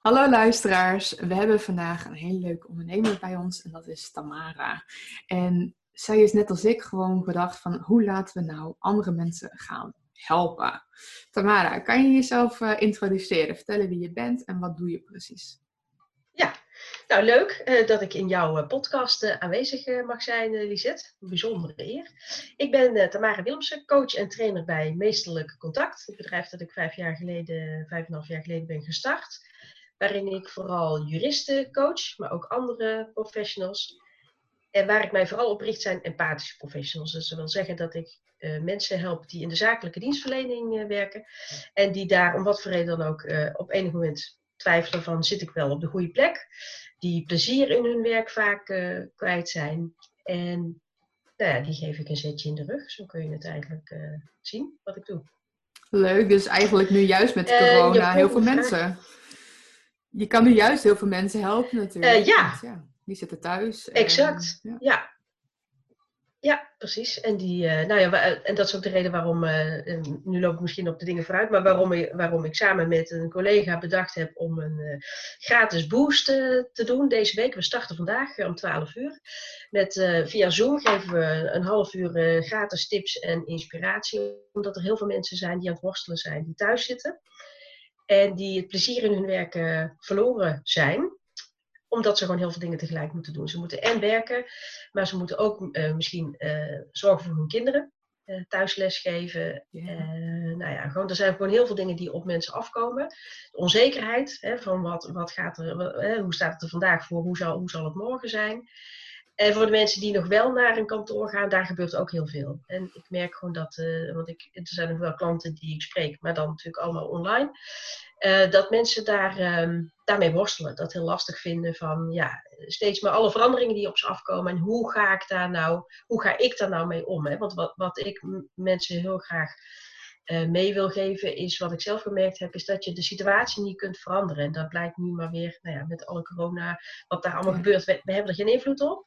Hallo luisteraars, we hebben vandaag een hele leuke ondernemer bij ons en dat is Tamara. En zij is net als ik gewoon gedacht van hoe laten we nou andere mensen gaan helpen. Tamara, kan je jezelf uh, introduceren, vertellen wie je bent en wat doe je precies? Ja, nou leuk uh, dat ik in jouw uh, podcast aanwezig mag zijn, Lisette. Een bijzondere eer. Ik ben Tamara Wilmsen, coach en trainer bij Meesterlijk Contact. Het bedrijf dat ik vijf jaar geleden, vijf en een half jaar geleden ben gestart waarin ik vooral juristen coach, maar ook andere professionals. En waar ik mij vooral op richt zijn empathische professionals. Dus dat wil zeggen dat ik uh, mensen help die in de zakelijke dienstverlening uh, werken. En die daar om wat voor reden dan ook uh, op enig moment twijfelen van zit ik wel op de goede plek. Die plezier in hun werk vaak kwijt zijn. En nou ja, die geef ik een zetje in de rug. Zo kun je het eigenlijk zien wat ik doe. Leuk, dus eigenlijk nu juist met corona heel veel mensen je kan nu juist heel veel mensen helpen natuurlijk. Uh, ja. ja. Die zitten thuis. Exact, ja. ja. ja. precies. En, die, uh, nou ja, en dat is ook de reden waarom, uh, nu loop ik misschien op de dingen vooruit, maar waarom, ik, waarom ik samen met een collega bedacht heb om een gratis boost te doen deze week. We starten vandaag om 12 uur. Met, via Zoom geven we een half uur gratis tips en inspiratie, omdat er heel veel mensen zijn die aan het worstelen zijn, die thuis zitten. En die het plezier in hun werk verloren zijn omdat ze gewoon heel veel dingen tegelijk moeten doen. Ze moeten en werken, maar ze moeten ook uh, misschien uh, zorgen voor hun kinderen. Uh, thuisles geven. nou ja, gewoon, er zijn gewoon heel veel dingen die op mensen afkomen. De onzekerheid hè, van wat, wat gaat er, hoe staat het er vandaag voor, hoe zal, hoe zal het morgen zijn. En voor de mensen die nog wel naar een kantoor gaan, daar gebeurt ook heel veel. En ik merk gewoon dat, uh, want ik, er zijn nog wel klanten die ik spreek, maar dan natuurlijk allemaal online. Uh, dat mensen daar, um, daarmee worstelen. Dat heel lastig vinden van ja, steeds maar alle veranderingen die op ze afkomen. En hoe ga ik daar nou, hoe ga ik daar nou mee om? Hè? Want wat, wat ik mensen heel graag mee wil geven, is wat ik zelf gemerkt heb, is dat je de situatie niet kunt veranderen. En dat blijkt nu maar weer, nou ja, met alle corona, wat daar allemaal gebeurt, we, we, hebben er geen invloed op.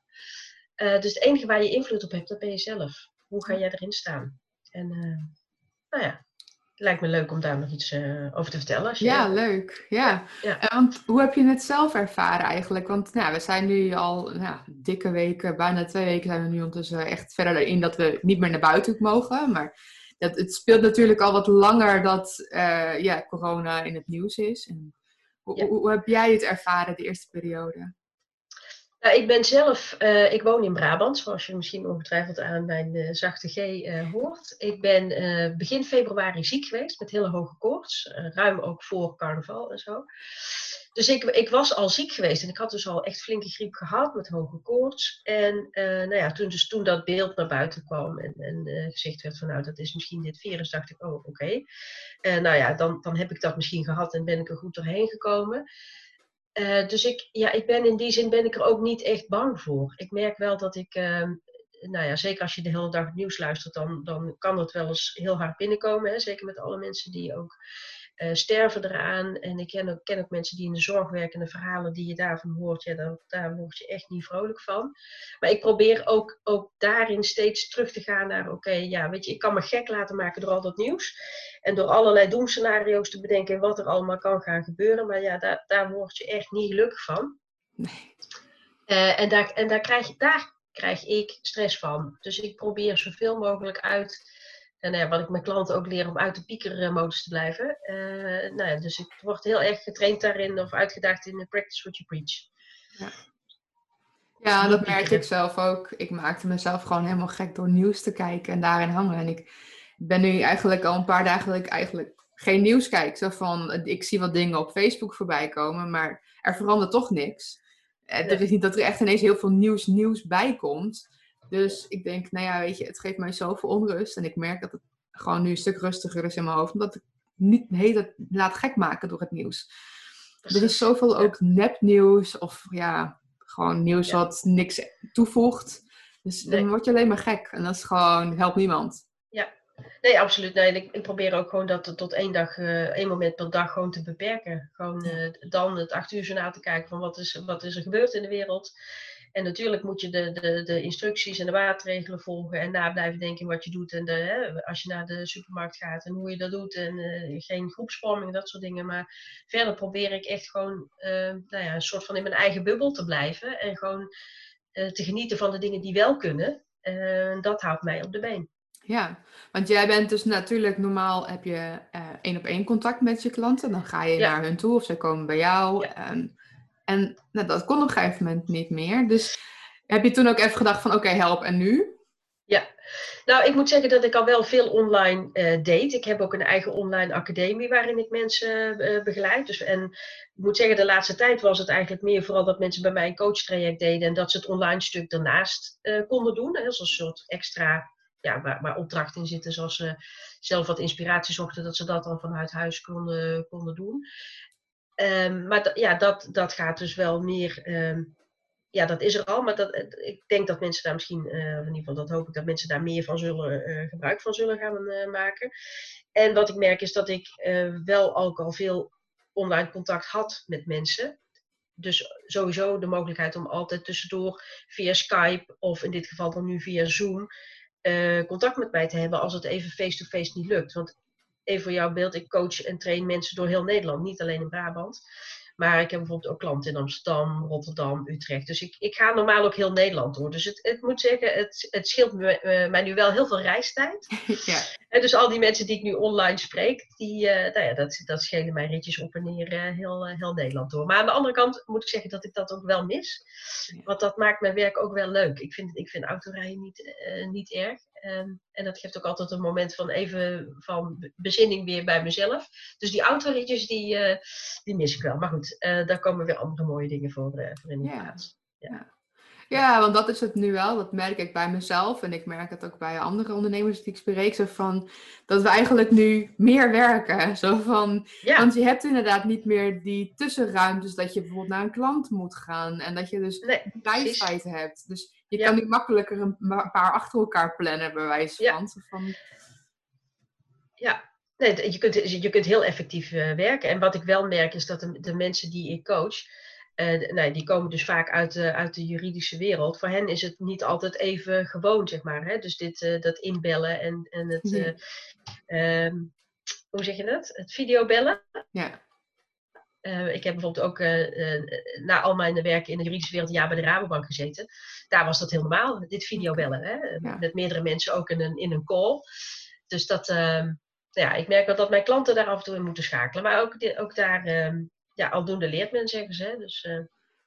Uh, dus het enige waar je invloed op hebt, dat ben je zelf. Hoe ga jij erin staan? En uh, nou ja, het lijkt me leuk om daar nog iets over te vertellen. Als je ja, leuk. Ja. ja. want hoe heb je het zelf ervaren eigenlijk? Want nou, we zijn nu al nou, dikke weken, bijna twee weken zijn we nu ondertussen echt verder in dat we niet meer naar buiten mogen. Maar het, het speelt natuurlijk al wat langer dat uh, ja, corona in het nieuws is. En hoe, hoe, heb jij het ervaren de eerste periode? Nou, ik ben zelf, uh, ik woon in Brabant, zoals je misschien ongetwijfeld aan mijn uh, zachte G hoort. Ik ben begin februari ziek geweest met hele hoge koorts, ruim ook voor carnaval en zo. Dus ik, ik was al ziek geweest en ik had dus al echt flinke griep gehad met hoge koorts. En nou ja, toen, dus toen dat beeld naar buiten kwam en, en gezegd werd van nou dat is misschien dit virus, dacht ik oh oké. Okay. nou ja, dan, dan heb ik dat misschien gehad en ben ik er goed doorheen gekomen. Dus ik, ja, ik ben in die zin ben ik er ook niet echt bang voor. Ik merk wel dat ik, uh, nou ja, zeker als je de hele dag het nieuws luistert, dan, dan kan dat wel eens heel hard binnenkomen. Hè? Zeker met alle mensen die ook uh, sterven eraan. En ik ken ook, ken ook mensen die in de zorg werken en de verhalen die je daarvan hoort, ja, daar, daar word je echt niet vrolijk van. Maar ik probeer ook, ook daarin steeds terug te gaan naar, oké, okay, ja, weet je, ik kan me gek laten maken door al dat nieuws. En door allerlei doemscenario's te bedenken wat er allemaal kan gaan gebeuren. Maar ja, daar, daar word je echt niet gelukkig van. Nee. Uh, en daar, en daar, krijg, daar krijg ik stress van. Dus ik probeer zoveel mogelijk uit en ja, wat ik mijn klanten ook leer om uit de piekermodus te blijven. Uh, nou ja, dus ik word heel erg getraind daarin of uitgedaagd in de practice what you preach. Ja, ja dat merk ik zelf ook. Ik maakte mezelf gewoon helemaal gek door nieuws te kijken en daarin hangen. En ik ben nu eigenlijk al een paar dagen dat ik eigenlijk geen nieuws kijk. Zo van, ik zie wat dingen op Facebook voorbij komen, maar er verandert toch niks. Het eh, is niet dat er echt ineens heel veel nieuws, nieuws bij komt. Dus ik denk, nou ja, weet je, het geeft mij zoveel onrust. En ik merk dat het gewoon nu een stuk rustiger is in mijn hoofd. Omdat ik niet heel laat gek maken door het nieuws. Er is zoveel ook nepnieuws of ja, gewoon nieuws wat niks toevoegt. Dus dan word je alleen maar gek. En dat is gewoon, helpt niemand. Ja, nee, absoluut. Nee, ik, ik probeer ook gewoon dat tot één dag, uh, één moment per dag gewoon te beperken. Gewoon uh, dan het acht uur journaal te kijken van wat is, wat is er gebeurd in de wereld. En natuurlijk moet je de, de, de instructies en de maatregelen volgen en na blijven denken wat je doet. En de, hè, als je naar de supermarkt gaat en hoe je dat doet. En uh, geen groepsvorming, dat soort dingen. Maar verder probeer ik echt gewoon uh, nou ja, een soort van in mijn eigen bubbel te blijven. En gewoon uh, te genieten van de dingen die wel kunnen. dat houdt mij op de been. Ja, want jij bent dus natuurlijk normaal heb je één op één contact met je klanten. Dan ga je naar hun toe of zij komen bij jou. Ja. Um, en nou, dat kon op een gegeven moment niet meer. Dus heb je toen ook even gedacht van oké, help en nu? Ja, nou ik moet zeggen dat ik al wel veel online uh, deed. Ik heb ook een eigen online academie waarin ik mensen uh, begeleid. Dus, en ik moet zeggen, de laatste tijd was het eigenlijk meer vooral dat mensen bij mij een coachtraject deden en dat ze het online stuk daarnaast uh, konden doen. Hè, als een soort extra, ja, waar, waar in zitten, zoals ze zelf wat inspiratie zochten, dat ze dat dan vanuit huis konden, konden doen. Um, maar ja, dat, dat gaat dus wel meer. Um, ja, dat is er al, maar dat, ik denk dat mensen daar misschien, uh, in ieder geval dat hoop ik, dat mensen daar meer van zullen, uh, gebruik van zullen gaan uh, maken. En wat ik merk is dat ik wel ook al veel online contact had met mensen. Dus sowieso de mogelijkheid om altijd tussendoor via Skype of in dit geval dan nu via Zoom contact met mij te hebben als het even face-to-face -face niet lukt. Want even voor jouw beeld, ik coach en train mensen door heel Nederland, niet alleen in Brabant. Maar ik heb bijvoorbeeld ook klanten in Amsterdam, Rotterdam, Utrecht. Dus ik, ik ga normaal ook heel Nederland door. Dus het, het moet zeggen, het, het scheelt me, uh, mij nu wel heel veel reistijd. Ja. En dus al die mensen die ik nu online spreek, die, uh, nou ja, dat, dat schelen mij ritjes op en neer uh, heel, heel Nederland door. Maar aan de andere kant moet ik zeggen dat ik dat ook wel mis. Want dat maakt mijn werk ook wel leuk. Ik vind, ik vind autorijden niet, niet erg. Um, en dat geeft ook altijd een moment van even van bezinning weer bij mezelf. Dus die autoritjes, die, uh, die mis ik wel. Maar goed, uh, daar komen weer andere mooie dingen voor, uh, voor in de plaats. Ja. ja. Want dat is het nu wel. Dat merk ik bij mezelf. En ik merk het ook bij andere ondernemers die ik spreek. Zo van, dat we eigenlijk nu meer werken. Zo van, ja. Want je hebt inderdaad niet meer die tussenruimtes dat je bijvoorbeeld naar een klant moet gaan. En dat je dus nee, hebt. Dus je ja. kan nu makkelijker een paar achter elkaar plannen, bij wijze van. Ja. van... ja. Nee, je, kunt, je kunt heel effectief uh, werken. En wat ik wel merk is dat de, de mensen die ik coach, uh, nou, die komen dus vaak uit de, uit de juridische wereld. Voor hen is het niet altijd even gewoon, zeg maar. Hè? Dus dit, uh, dat inbellen en, en het, ja. um, hoe zeg je dat? Het videobellen. Ja. Ik heb bijvoorbeeld ook na al mijn werken in de juridische wereld een jaar bij de Rabobank gezeten. Daar was dat heel normaal, dit videobellen. Hè? Ja. Met meerdere mensen ook in een, in een call. Dus dat, ehm, ja, ik merk wel dat mijn klanten daar af en toe in moeten schakelen. Maar ook, ook daar, ehm, ja, aldoende leert men, zeggen ze. Dus,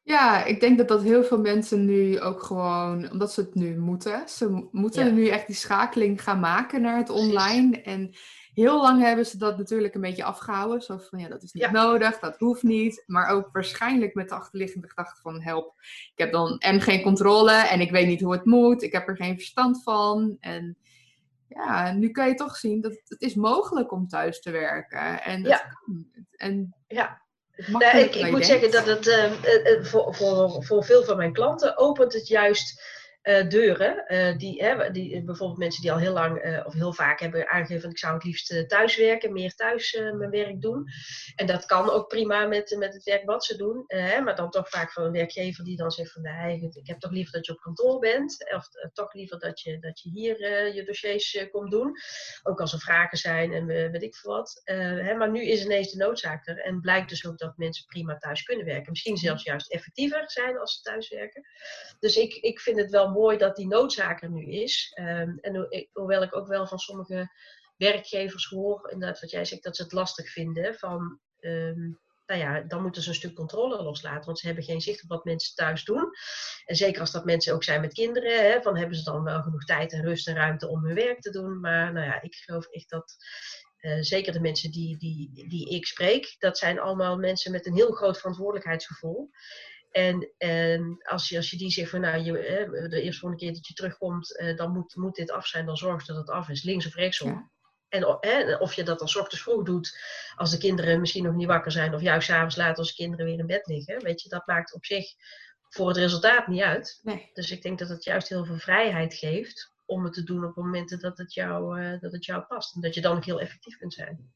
ja, ik denk dat dat heel veel mensen nu ook gewoon, omdat ze het nu moeten, ze moeten ja. nu echt die schakeling gaan maken naar het online. Precies. En heel lang hebben ze dat natuurlijk een beetje afgehouden. Zo van ja, dat is niet ja. nodig, dat hoeft niet. Maar ook waarschijnlijk met de achterliggende gedachte van help. Ik heb dan en geen controle en ik weet niet hoe het moet. Ik heb er geen verstand van. En ja, nu kan je toch zien dat het is mogelijk om thuis te werken. En ja. Kan. En ja. Nou, ik, ik moet zeggen dat het uh, voor, voor, voor veel van mijn klanten opent het juist uh, deuren. Uh, die, hè, die, bijvoorbeeld mensen die al heel lang of heel vaak hebben aangegeven: ik zou het liefst thuis werken, meer thuis mijn werk doen. En dat kan ook prima met, met het werk wat ze doen. Maar dan toch vaak van een werkgever die dan zegt: van nee, ik heb toch liever dat je op kantoor bent. Of toch liever dat je, dat je hier je dossiers komt doen. Ook als er vragen zijn en weet ik veel wat. Hè, maar nu is ineens de noodzaak er. En blijkt dus ook dat mensen prima thuis kunnen werken. Misschien zelfs juist effectiever zijn als ze thuis werken. Dus ik, ik vind het wel mooi dat die noodzaak er nu is. Um, en ho hoewel ik ook wel van sommige werkgevers hoor, inderdaad wat jij zegt, dat ze het lastig vinden. Van, um, nou ja, dan moeten ze een stuk controle loslaten, want ze hebben geen zicht op wat mensen thuis doen. En zeker als dat mensen ook zijn met kinderen, hè, van hebben ze dan wel genoeg tijd en rust en ruimte om hun werk te doen. Maar nou ja, ik geloof echt dat uh, zeker de mensen die, die, die ik spreek, dat zijn allemaal mensen met een heel groot verantwoordelijkheidsgevoel. En, en als, je, als je die zegt van nou, je, de eerste volgende keer dat je terugkomt, uh, dan moet, moet dit af zijn, dan zorg dat het af is, links of rechtsom. Ja. En hè, of je dat dan ochtends vroeg doet, als de kinderen misschien nog niet wakker zijn, of juist s'avonds laat als de kinderen weer in bed liggen. Weet je, dat maakt op zich voor het resultaat niet uit. Nee. Dus ik denk dat het juist heel veel vrijheid geeft om het te doen op momenten dat het jou, uh, dat het jou past. En dat je dan ook heel effectief kunt zijn.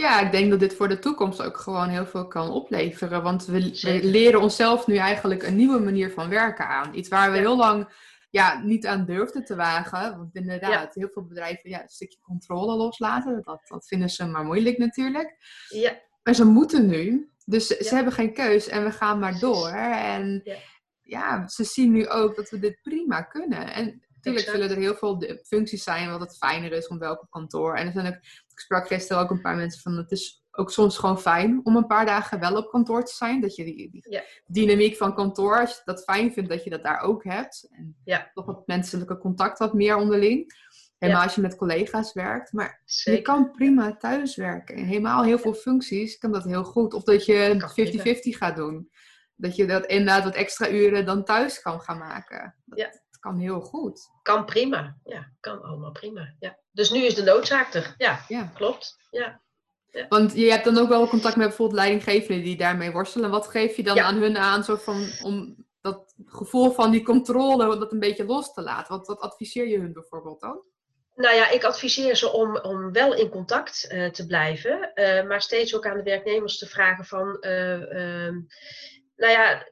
Ja, ik denk dat dit voor de toekomst ook gewoon heel veel kan opleveren. Want we, we leren onszelf nu eigenlijk een nieuwe manier van werken aan. Iets waar we heel lang ja, niet aan durfden te wagen. Want inderdaad, heel veel bedrijven ja, een stukje controle loslaten. Dat, dat vinden ze maar moeilijk natuurlijk. Ja. Maar ze moeten nu. Dus ze hebben geen keus en we gaan maar door. En ja. ja. ze zien nu ook dat we dit prima kunnen. En natuurlijk zullen er heel veel functies zijn wat het fijner is om welk kantoor. En er zijn ook, ik sprak gisteren ook een paar mensen van het is ook soms gewoon fijn om een paar dagen wel op kantoor te zijn. Dat je die, die dynamiek van kantoor, als je dat fijn vindt, dat je dat daar ook hebt. En ja. toch het menselijke contact wat meer onderling. Helemaal als je met collega's werkt. Maar je kan prima thuiswerken. En helemaal heel veel functies kan dat heel goed. Of dat je 50-50 gaat doen. Dat je dat inderdaad wat extra uren dan thuis kan gaan maken. Dat, ja. Kan heel goed. Kan prima. Ja, kan allemaal prima. Ja. Dus nu is de noodzaak er. Ja, ja. klopt. Ja. Want je hebt dan ook wel contact met bijvoorbeeld leidinggevenden die daarmee worstelen. Wat geef je dan aan hun aan zo van, om dat gevoel van die controle dat een beetje los te laten? Wat, wat adviseer je hun bijvoorbeeld dan? Nou ja, ik adviseer ze om, om wel in contact uh, te blijven, uh, maar steeds ook aan de werknemers te vragen van, uh, nou ja,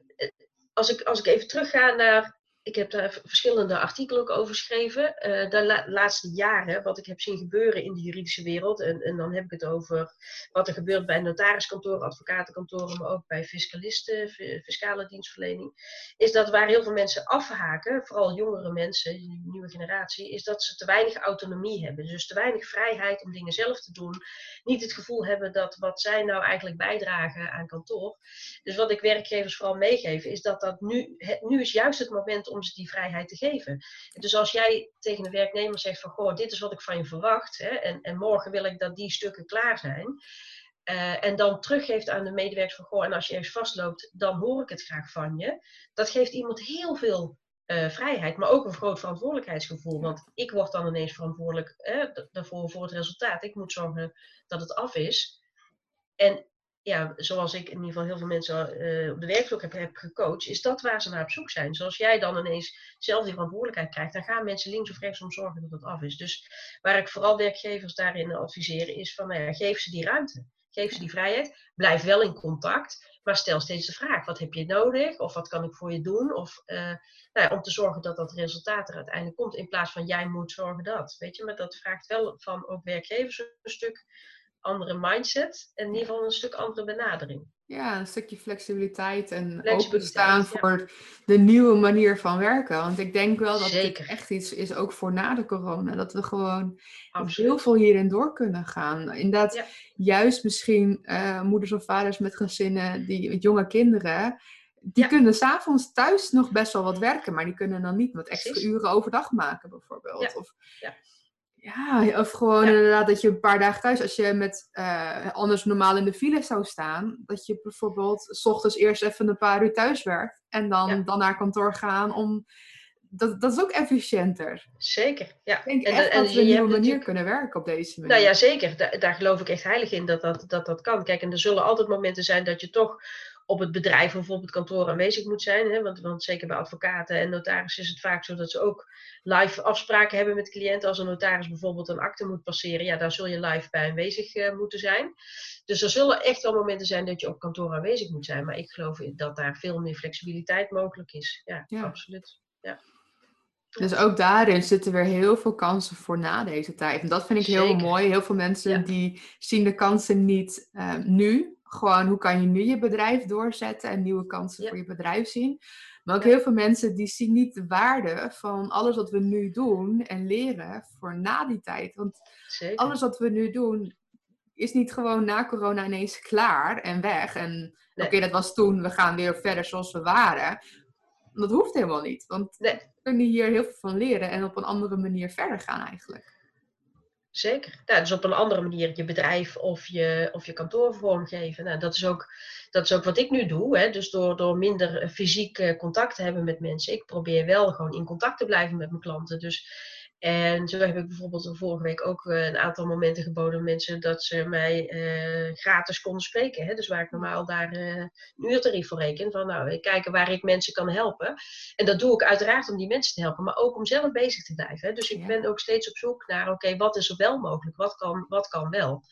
als ik, als ik even terugga naar ik heb daar verschillende artikelen ook over geschreven. Uh, de laatste jaren, wat ik heb zien gebeuren in de juridische wereld. En, en dan heb ik het over wat er gebeurt bij notariskantoren, advocatenkantoren, maar ook bij fiscalisten, fiscale dienstverlening. Is dat waar heel veel mensen afhaken, vooral jongere mensen, de nieuwe generatie, is dat ze te weinig autonomie hebben. Dus te weinig vrijheid om dingen zelf te doen. Niet het gevoel hebben dat wat zij nou eigenlijk bijdragen aan kantoor. Dus wat ik werkgevers vooral meegeef, is dat dat nu, nu is juist het moment om om ze die vrijheid te geven. Dus als jij tegen een werknemer zegt van, goh, dit is wat ik van je verwacht, hè, en, en morgen wil ik dat die stukken klaar zijn, uh, en dan teruggeeft aan de medewerkers van, goh, en als je ergens vastloopt, dan hoor ik het graag van je. Dat geeft iemand heel veel uh, vrijheid, maar ook een groot verantwoordelijkheidsgevoel. Want ik word dan ineens verantwoordelijk daarvoor voor het resultaat. Ik moet zorgen dat het af is. En ja, zoals ik in ieder geval heel veel mensen uh, op de werkvloer heb, gecoacht, is dat waar ze naar op zoek zijn. Zoals jij dan ineens zelf die verantwoordelijkheid krijgt, dan gaan mensen links of rechts om zorgen dat het af is. Dus waar ik vooral werkgevers daarin adviseer, is van nou ja, geef ze die ruimte. Geef ze die vrijheid. Blijf wel in contact. Maar stel steeds de vraag: wat heb je nodig? Of wat kan ik voor je doen? Of uh, nou ja, om te zorgen dat dat resultaat er uiteindelijk komt. In plaats van jij moet zorgen dat. Weet je, maar dat vraagt wel van ook werkgevers een stuk andere mindset en in ieder geval een stuk andere benadering. Ja, een stukje flexibiliteit en openstaan voor de nieuwe manier van werken. Want ik denk wel dat Zeker. dit echt iets is ook voor na de corona. Dat we gewoon heel veel hierin door kunnen gaan. Inderdaad, juist misschien uh, moeders of vaders met gezinnen, die, met jonge kinderen, die ja. kunnen s'avonds thuis nog best wel wat werken, maar die kunnen dan niet wat extra uren overdag maken, bijvoorbeeld. Ja. Of, ja. Of gewoon inderdaad dat je een paar dagen thuis, als je met uh, anders normaal in de file zou staan, dat je bijvoorbeeld s ochtends eerst even een paar uur thuis werkt en dan, dan naar kantoor gaan om. Dat, dat is ook efficiënter. Zeker, ja. Ik denk en, echt en, dat we een nieuwe manier kunnen werken op deze manier. Nou ja, zeker. Daar, daar geloof ik echt heilig in dat dat, dat dat kan. Kijk, en er zullen altijd momenten zijn dat je toch op het bedrijf of op het kantoor aanwezig moet zijn. Hè? Want, want zeker bij advocaten en notarissen is het vaak zo dat ze ook live afspraken hebben met cliënten. Als een notaris bijvoorbeeld een akte moet passeren, ja, daar zul je live bij aanwezig uh, moeten zijn. Dus er zullen echt wel momenten zijn dat je op kantoor aanwezig moet zijn. Maar ik geloof dat daar veel meer flexibiliteit mogelijk is. Ja, ja. absoluut. Ja. Dus ook daarin zitten weer heel veel kansen voor na deze tijd. En dat vind ik heel mooi. Heel veel mensen die zien de kansen niet uh, nu, gewoon hoe kan je nu je bedrijf doorzetten en nieuwe kansen voor je bedrijf zien. Maar ook heel veel mensen die zien niet de waarde van alles wat we nu doen en leren voor na die tijd. Want alles wat we nu doen is niet gewoon na corona ineens klaar en weg. En oké, dat was toen, we gaan weer verder zoals we waren. Dat hoeft helemaal niet. Want we kunnen hier heel veel van leren en op een andere manier verder gaan eigenlijk. Zeker. Ja, dus op een andere manier je bedrijf of je, of je kantoor vormgeven. Nou, dat, is ook, dat is ook wat ik nu doe. Hè. Dus door, door minder fysiek eh, contact te hebben met mensen. Ik probeer wel gewoon in contact te blijven met mijn klanten. Dus en zo heb ik bijvoorbeeld vorige week ook eh, een aantal momenten geboden aan mensen dat ze mij uh, gratis konden spreken. Hè? Dus waar ik normaal daar uh, een uurtarief voor reken. Van nou, kijken waar ik mensen kan helpen. En dat doe ik uiteraard om die mensen te helpen, maar ook om zelf bezig te blijven. Hè? Dus ik ben ook steeds op zoek naar, oké, wat is er wel mogelijk? Wat kan, wat kan wel?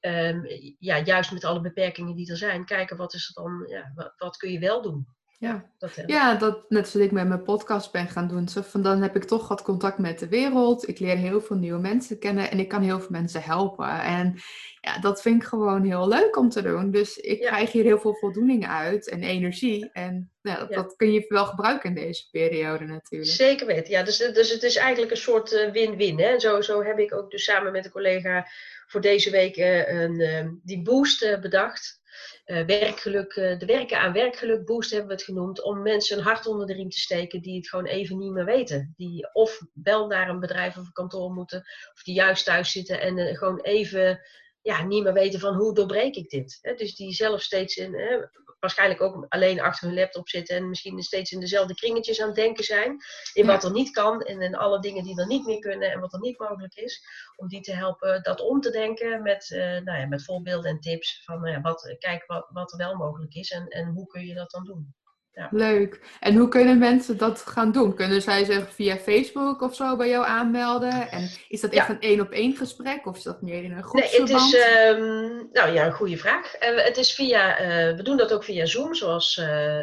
ehm, ja, juist met alle beperkingen die er zijn, kijken wat is er dan, ja, wat, wat kun je wel doen. Ja, dat, ja, dat net zoals ik met mijn podcast ben gaan doen. Zo van dan heb ik toch wat contact met de wereld. Ik leer heel veel nieuwe mensen kennen en ik kan heel veel mensen helpen. En ja, dat vind ik gewoon heel leuk om te doen. Dus ik krijg hier heel veel voldoening uit en energie. En ja, dat, dat, kun je wel gebruiken in deze periode natuurlijk. Zeker weten, ja. Dus, dus het is eigenlijk een soort eh, win-win. hè zo, zo heb ik ook dus samen met een collega voor deze week uh, een, uh, die boost bedacht. Uh, werkgeluk, uh, de werken aan werkgeluk boost hebben we het genoemd, om mensen een hart onder de riem te steken die het gewoon even niet meer weten. Die of wel naar een bedrijf of een kantoor moeten, of die juist thuis zitten en uh, gewoon even ja, niet meer weten van hoe doorbreek ik dit. Hè? Dus die zelf steeds in, hè, waarschijnlijk ook alleen achter hun laptop zitten en misschien steeds in dezelfde kringetjes aan het denken zijn. In wat er niet kan en in alle dingen die er niet meer kunnen en wat er niet mogelijk is. Om die te helpen dat om te denken met, uh, nou ja, met voorbeelden en tips van uh, wat, kijk wat, wat er wel mogelijk is en, en hoe kun je dat dan doen. Ja. Leuk. En hoe kunnen mensen dat gaan doen? Kunnen zij zich via Facebook of zo bij jou aanmelden? En is dat echt een één op één gesprek of is dat meer in een groepsverband? Nee, het is, um, nou ja, een goede vraag. Uh, het is via, uh, we doen dat ook via Zoom, zoals, uh,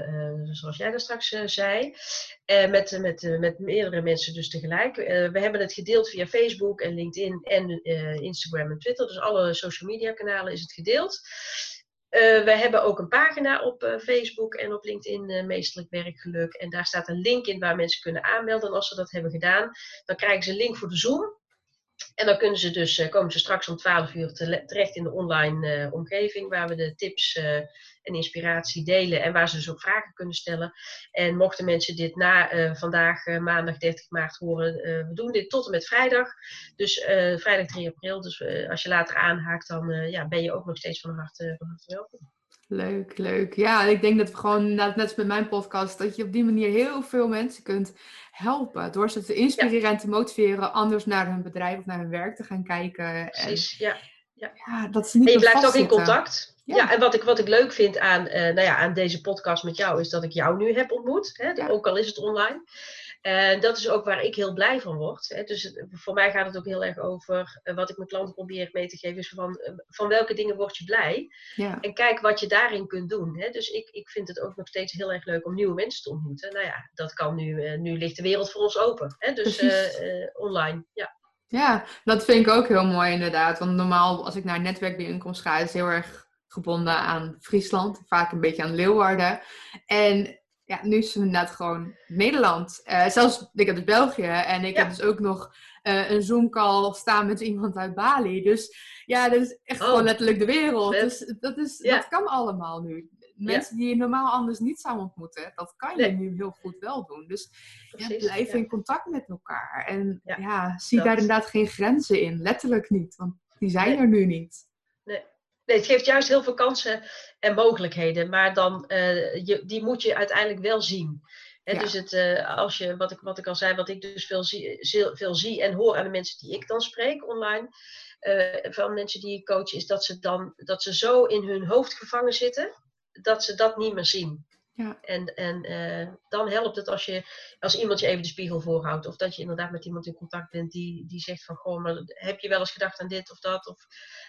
zoals jij daar straks zei. met, met, met meerdere mensen dus tegelijk. we hebben het gedeeld via Facebook en LinkedIn en Instagram en Twitter. Dus alle social media kanalen is het gedeeld. Uh, we hebben ook een pagina op uh, Facebook en op LinkedIn, uh, Meesterlijk Werkgeluk. En daar staat een link in waar mensen kunnen aanmelden. En als ze dat hebben gedaan, dan krijgen ze een link voor de Zoom. En dan kunnen ze dus, komen ze straks om 12 uur terecht in de online omgeving, waar we de tips en inspiratie delen en waar ze dus ook vragen kunnen stellen. En mochten mensen dit na vandaag, maandag 30 maart, horen, we doen dit tot en met vrijdag. Dus vrijdag 3 april. Dus als je later aanhaakt, dan ja, ben je ook nog steeds van harte, van harte welkom. Leuk, leuk. Ja, ik denk dat we gewoon, net als met mijn podcast, dat je op die manier heel veel mensen kunt helpen. Door ze te inspireren en te motiveren anders naar hun bedrijf of naar hun werk te gaan kijken. Precies, ja. Ja. ja, dat is niet en je blijft ook in contact. Ja. en wat ik, wat ik leuk vind aan, uh, nou ja, aan deze podcast met jou, is dat ik jou nu heb ontmoet. Hè? Ook al is het online. En dat is ook waar ik heel blij van word. Hè. Dus voor mij gaat het ook heel erg over uh, wat ik mijn klanten probeer mee te geven. Is van, uh, van welke dingen word je blij? Ja. En kijk wat je daarin kunt doen. Hè. Dus ik, ik vind het ook nog steeds heel erg leuk om nieuwe mensen te ontmoeten. Nou ja, dat kan nu. Uh, nu ligt de wereld voor ons open. Hè. Dus online, ja. Ja, dat vind ik ook heel mooi inderdaad. Want normaal als ik naar netwerkbijeenkomst ga, is het heel erg gebonden aan Friesland. Vaak een beetje aan Leeuwarden. En ja, nu is het inderdaad gewoon Nederland. Uh, zelfs, ik heb dus België en ik heb dus ook nog uh, een Zoom-call staan met iemand uit Bali. Dus ja, dat is echt oh. gewoon letterlijk de wereld. Dus dat, is, dat kan allemaal nu. Mensen die je normaal anders niet zou ontmoeten, dat kan je nu heel goed wel doen. Dus ja, blijf in contact met elkaar. En ja, zie daar inderdaad geen grenzen in. Letterlijk niet, want die zijn er nu niet. Nee. Nee, het geeft juist heel veel kansen en mogelijkheden, maar dan, uh, je, die moet je uiteindelijk wel zien. He, Dus het, uh, als je, wat ik, wat ik al zei, wat ik dus veel zie, veel zie en hoor aan de mensen die ik dan spreek online, uh, van mensen die ik coach, is dat ze dan dat ze zo in hun hoofd gevangen zitten, dat ze dat niet meer zien. Ja. En, en uh, dan helpt het als, je, als iemand je even de spiegel voorhoudt. Of dat je inderdaad met iemand in contact bent die, die zegt van... Goh, maar heb je wel eens gedacht aan dit of dat? Of,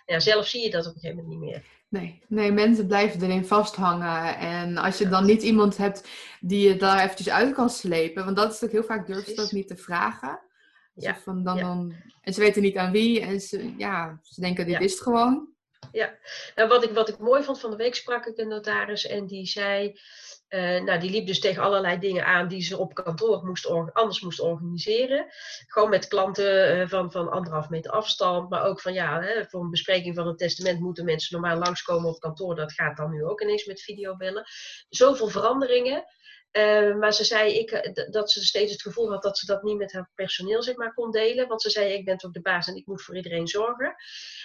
ja, zelf zie je dat op een gegeven moment niet meer. Nee, nee, mensen blijven erin vasthangen. En als je dan niet iemand hebt die je daar eventjes uit kan slepen... Want dat is ook heel vaak durven ze dat niet te vragen. Ja. Van dan, dan, en ze weten niet aan wie. En ze, ja, ze denken, dit is het gewoon. Ja, nou, wat, ik, wat ik mooi vond van de week sprak ik een notaris en die zei... Uh, nou, die liep dus tegen allerlei dingen aan die ze op kantoor moest anders moest organiseren. Gewoon met klanten uh, van, van anderhalf meter afstand. Maar ook van ja, hè, voor een bespreking van een testament moeten mensen normaal langskomen op kantoor. Dat gaat dan nu ook ineens met videobellen. Zoveel veranderingen. Uh, maar ze zei ik, dat ze steeds het gevoel had dat ze dat niet met haar personeel zeg maar, kon delen. Want ze zei, ik ben toch de baas en ik moet voor iedereen zorgen.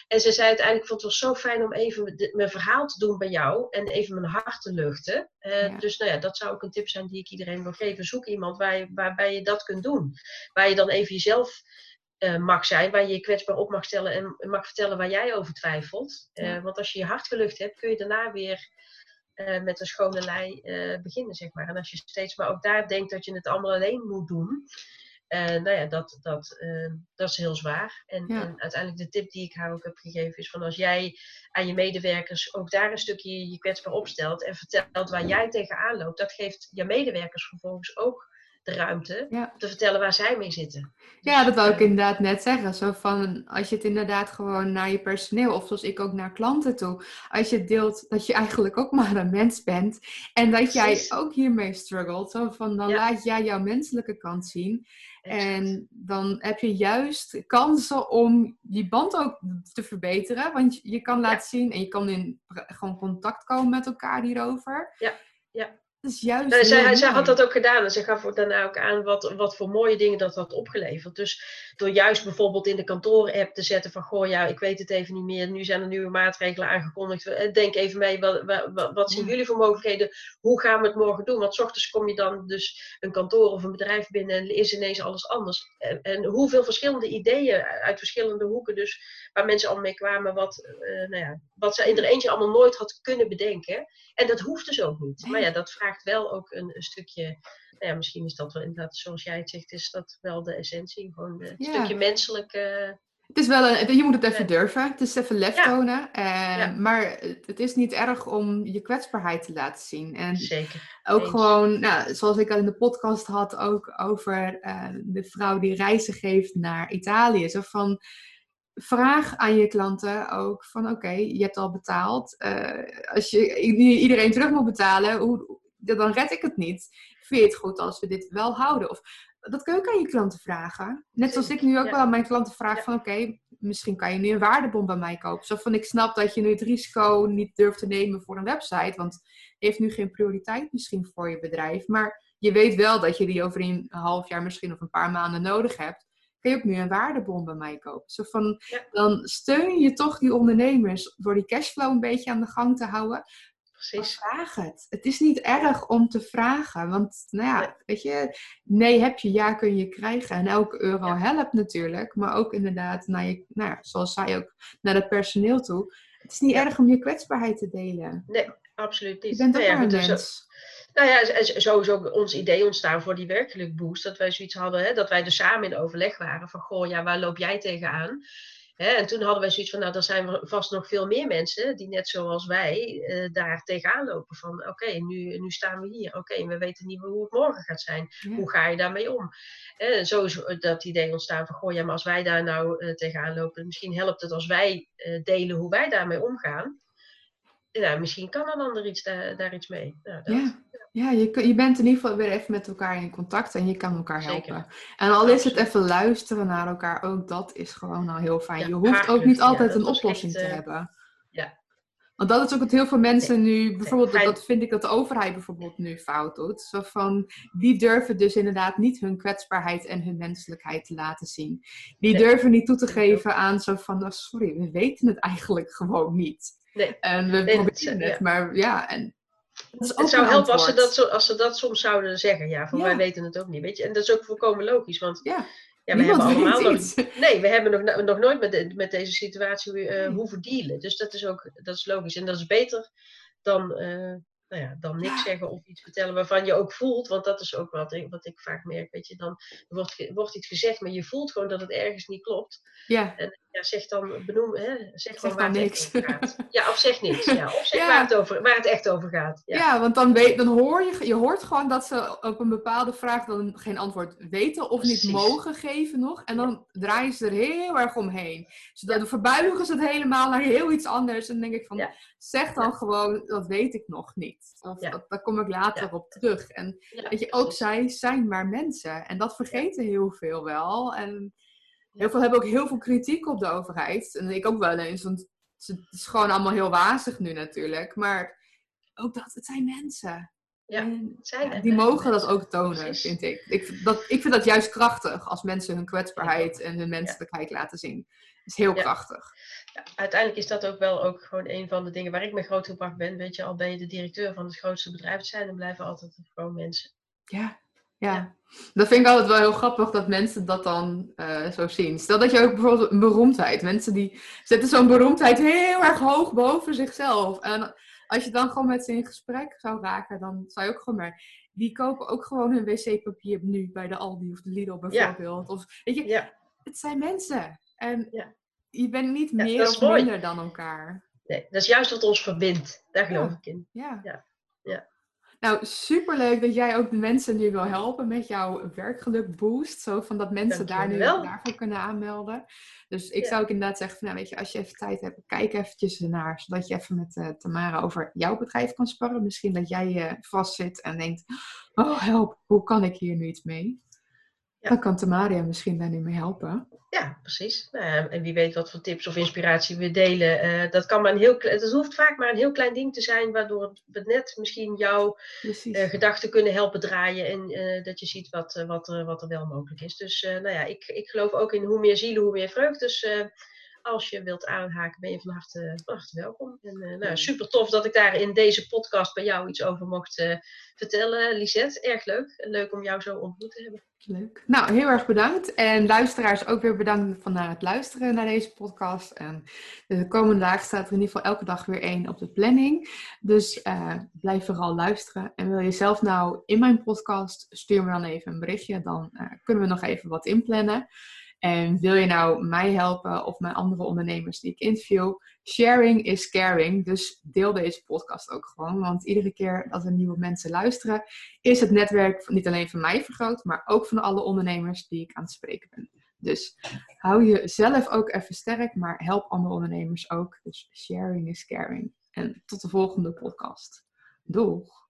En ze zei uiteindelijk, vond het was zo fijn om even mijn verhaal te doen bij jou. En even mijn hart te luchten. Uh, Dus nou ja, dat zou ook een tip zijn die ik iedereen wil geven. Zoek iemand waar je, waarbij je dat kunt doen. Waar je dan even jezelf uh, mag zijn. Waar je je kwetsbaar op mag stellen en mag vertellen waar jij over twijfelt. Ja. Want als je je hart gelucht hebt, kun je daarna weer uh, met een schone lei uh, beginnen, zeg maar. En als je steeds maar ook daar denkt dat je het allemaal alleen moet doen, En nou ja, dat, dat, uh, dat is heel zwaar. En, en, uiteindelijk de tip die ik haar ook heb gegeven is van als jij aan je medewerkers ook daar een stukje je kwetsbaar opstelt en vertelt waar jij tegenaan loopt, dat geeft je medewerkers vervolgens ook de ruimte te vertellen waar zij mee zitten. ja, dat wou ik eh, inderdaad net zeggen. Zo van, als je het inderdaad gewoon naar je personeel, of zoals ik ook naar klanten toe, als je deelt dat je eigenlijk ook maar een mens bent en dat jij ook hiermee struggelt, zo van, dan laat jij jouw menselijke kant zien. En dan heb je juist kansen om die band ook te verbeteren. Want je kan laten zien en je kan in gewoon contact komen met elkaar hierover. Ja, ja. Dat is juist. Zij, zij, had dat ook gedaan en ze gaf daarna ook aan wat, wat voor mooie dingen dat had opgeleverd. Dus door juist bijvoorbeeld in de kantoor-app te zetten van goh, ja, ik weet het even niet meer. Nu zijn er nieuwe maatregelen aangekondigd. Eh, denk even mee, wat, wat, wat zijn jullie voor mogelijkheden? Hoe gaan we het morgen doen? Want s ochtends kom je dan dus een kantoor of een bedrijf binnen en is ineens alles anders. En, en hoeveel verschillende ideeën uit verschillende hoeken, dus waar mensen al mee kwamen, wat, uh, nou ja, wat ze in er eentje allemaal nooit had kunnen bedenken. En dat hoeft dus ook niet. Maar ja, dat vraagt wel ook een, een stukje. Nou ja, misschien is dat wel inderdaad, zoals jij het zegt, is dat wel de essentie. Gewoon een stukje menselijk. het is wel een, je moet het even durven. Het is even lef tonen. Eh, maar het is niet erg om je kwetsbaarheid te laten zien. En Zeker. Ook gewoon, nou, zoals ik al in de podcast had, ook over uh, de vrouw die reizen geeft naar Italië. Zo van, vraag aan je klanten ook van oké, je hebt al betaald. Uh, als je iedereen terug moet betalen, hoe, dan red ik het niet. Vind je het goed als we dit wel houden? Of dat kun je ook aan je klanten vragen. Net zoals ik nu ook wel aan mijn klanten vraag van oké, misschien kan je nu een waardebom bij mij kopen. Zo van ik snap dat je nu het risico niet durft te nemen voor een website, want die heeft nu geen prioriteit misschien voor je bedrijf. Maar je weet wel dat je die over een half jaar misschien of een paar maanden nodig hebt kun je ook nu een waardebon bij mij kopen. Zo van, Dan steun je toch die ondernemers door die cashflow een beetje aan de gang te houden. Precies. Vraag het. Het is niet erg om te vragen. Want, nou ja, weet je, nee heb je, ja kun je krijgen. En elke euro helpt natuurlijk. Maar ook inderdaad, naar je, nou ja, zoals zij ook, naar het personeel toe. Het is niet erg om je kwetsbaarheid te delen. Nee, absoluut niet. Je bent ook maar een dus mens. Nou ja, sowieso ons idee ontstaan voor die werkelijk boost. Dat wij zoiets hadden, hè, dat wij dus samen in overleg waren van, goh, ja, waar loop jij tegenaan? Hè, en toen hadden wij zoiets van, nou, er zijn vast nog veel meer mensen die net zoals wij uh, daar tegenaan lopen. Van, oké, nu, nu staan we hier. Oké, we weten niet meer hoe het morgen gaat zijn. Hoe ga je daarmee om? En zo is dat idee ontstaan van, goh, ja, maar als wij daar nou uh, tegenaan lopen, misschien helpt het als wij uh, delen hoe wij daarmee omgaan. Nou, misschien kan een ander iets daar, daar iets mee. Nou, dat, ja. Ja, je, je bent in ieder geval weer even met elkaar in contact en je kan elkaar helpen. En al is het even luisteren naar elkaar, ook dat is gewoon al heel fijn. je hoeft ook niet altijd een oplossing te eh, hebben. Ja. Want dat is ook wat heel veel mensen nu, bijvoorbeeld, dat, vind ik dat de overheid bijvoorbeeld nu fout doet. Zo van, die durven dus inderdaad niet hun kwetsbaarheid en hun menselijkheid te laten zien. Die durven niet toe te geven aan zo van, oh, sorry, we weten het eigenlijk gewoon niet. Nee. En we proberen het, maar ja, en het zou helpen als ze, dat als ze dat soms zouden zeggen. Ja, van wij weten het ook niet. Weet je? En dat is ook volkomen logisch. Want ja. Ja, we hebben allemaal nog, nee, we hebben nog, nog nooit met, met deze situatie uh, hoeven dealen. Dus dat is ook dat is logisch. En dat is beter dan, uh, nou ja, dan niks zeggen of iets vertellen waarvan je ook voelt. Want dat is ook wat ik, wat ik vaak merk. Weet je, dan wordt, wordt iets gezegd, maar je voelt gewoon dat het ergens niet klopt. Ja. En ja, zeg dan, benoem, hè, zeg, gewoon waar het niks. over gaat. Ja, of zeg niks. Ja, of zeg Waar, het over, waar het echt over gaat. Ja, ja want dan, weet, dan hoor je, je hoort gewoon dat ze op een bepaalde vraag dan geen antwoord weten of niet mogen geven nog. En dan draaien ze er heel erg omheen. Zodat dan verbuigen ze het helemaal naar heel iets anders. En dan denk ik van, zeg dan gewoon, dat weet ik nog niet. Of dat, daar kom ik later op terug. En weet je, ook zij zijn maar mensen. En dat vergeten heel veel wel. En Heel veel hebben ook heel veel kritiek op de overheid. En ik ook wel eens, want het is gewoon allemaal heel wazig nu natuurlijk. Maar ook dat, het zijn mensen. Ja, zijn die mogen dat ook tonen, vind ik. Ik, dat, ik vind dat juist krachtig als mensen hun kwetsbaarheid en hun menselijkheid laten zien. Dat is heel krachtig. Ja, uiteindelijk is dat ook wel ook gewoon een van de dingen waar ik mee grootgebracht ben. Weet je, al ben je de directeur van het grootste bedrijf zijn, dan blijven altijd gewoon mensen. Ja, ja. Dat vind ik altijd wel heel grappig dat mensen dat dan uh, zo zien. Stel dat je ook bijvoorbeeld een beroemdheid. Mensen die zetten zo'n beroemdheid heel erg hoog boven zichzelf. En als je dan gewoon met ze in gesprek zou raken, dan zou je ook gewoon maar... Die kopen ook gewoon hun wc-papier nu bij de Aldi of de Lidl bijvoorbeeld. Of, weet je, Ja, het zijn mensen. En Ja. je bent niet meer of mooi. minder dan elkaar. nee, dat is juist wat ons verbindt. Daar geloof ik in. Ja. Ja. Nou, superleuk dat jij ook de mensen nu wil helpen met jouw werkgeluk boost. Zo van dat mensen daar nu daarvoor kunnen aanmelden. Dus ik Ja. zou ook inderdaad zeggen, van, nou weet je, als je even tijd hebt, kijk eventjes ernaar. Zodat je even met eh, Tamara over jouw bedrijf kan sparren. Misschien dat jij eh vastzit en denkt, oh help, hoe kan ik hier nu iets mee? Ja. Dan kan Tamara je misschien daar nu mee helpen. Ja, precies. Nou en wie weet wat voor tips of inspiratie we delen. Eh, dat, kan maar een heel, het hoeft vaak maar een heel klein ding te zijn, waardoor het net misschien jouw eh, gedachten kunnen helpen draaien. En eh, dat je ziet wat, wat, er- wat er wel mogelijk is. Dus nou ja, ik, ik geloof ook in hoe meer zielen, hoe meer vreugd. Dus als je wilt aanhaken, ben je van harte, van harte welkom. En eh, nou, super tof dat ik daar in deze podcast bij jou iets over mocht eh, vertellen, Lisette. Erg leuk. Leuk om jou zo ontmoet te hebben. Leuk. Nou, heel erg bedankt. En luisteraars ook weer bedankt van naar het luisteren naar deze podcast. En de komende dagen staat er in ieder geval elke dag weer één op de planning. Dus eh, blijf vooral luisteren. En wil je zelf nou in mijn podcast, stuur me dan even een berichtje. Dan eh, kunnen we nog even wat inplannen. En wil je nou mij helpen of mijn andere ondernemers die ik interview? Sharing is caring. Dus deel deze podcast ook gewoon. Want iedere keer dat er nieuwe mensen luisteren, is het netwerk niet alleen van mij vergroot, maar ook van alle ondernemers die ik aan het spreken ben. Dus hou jezelf ook even sterk, maar help andere ondernemers ook. Dus sharing is caring. En tot de volgende podcast. Doeg!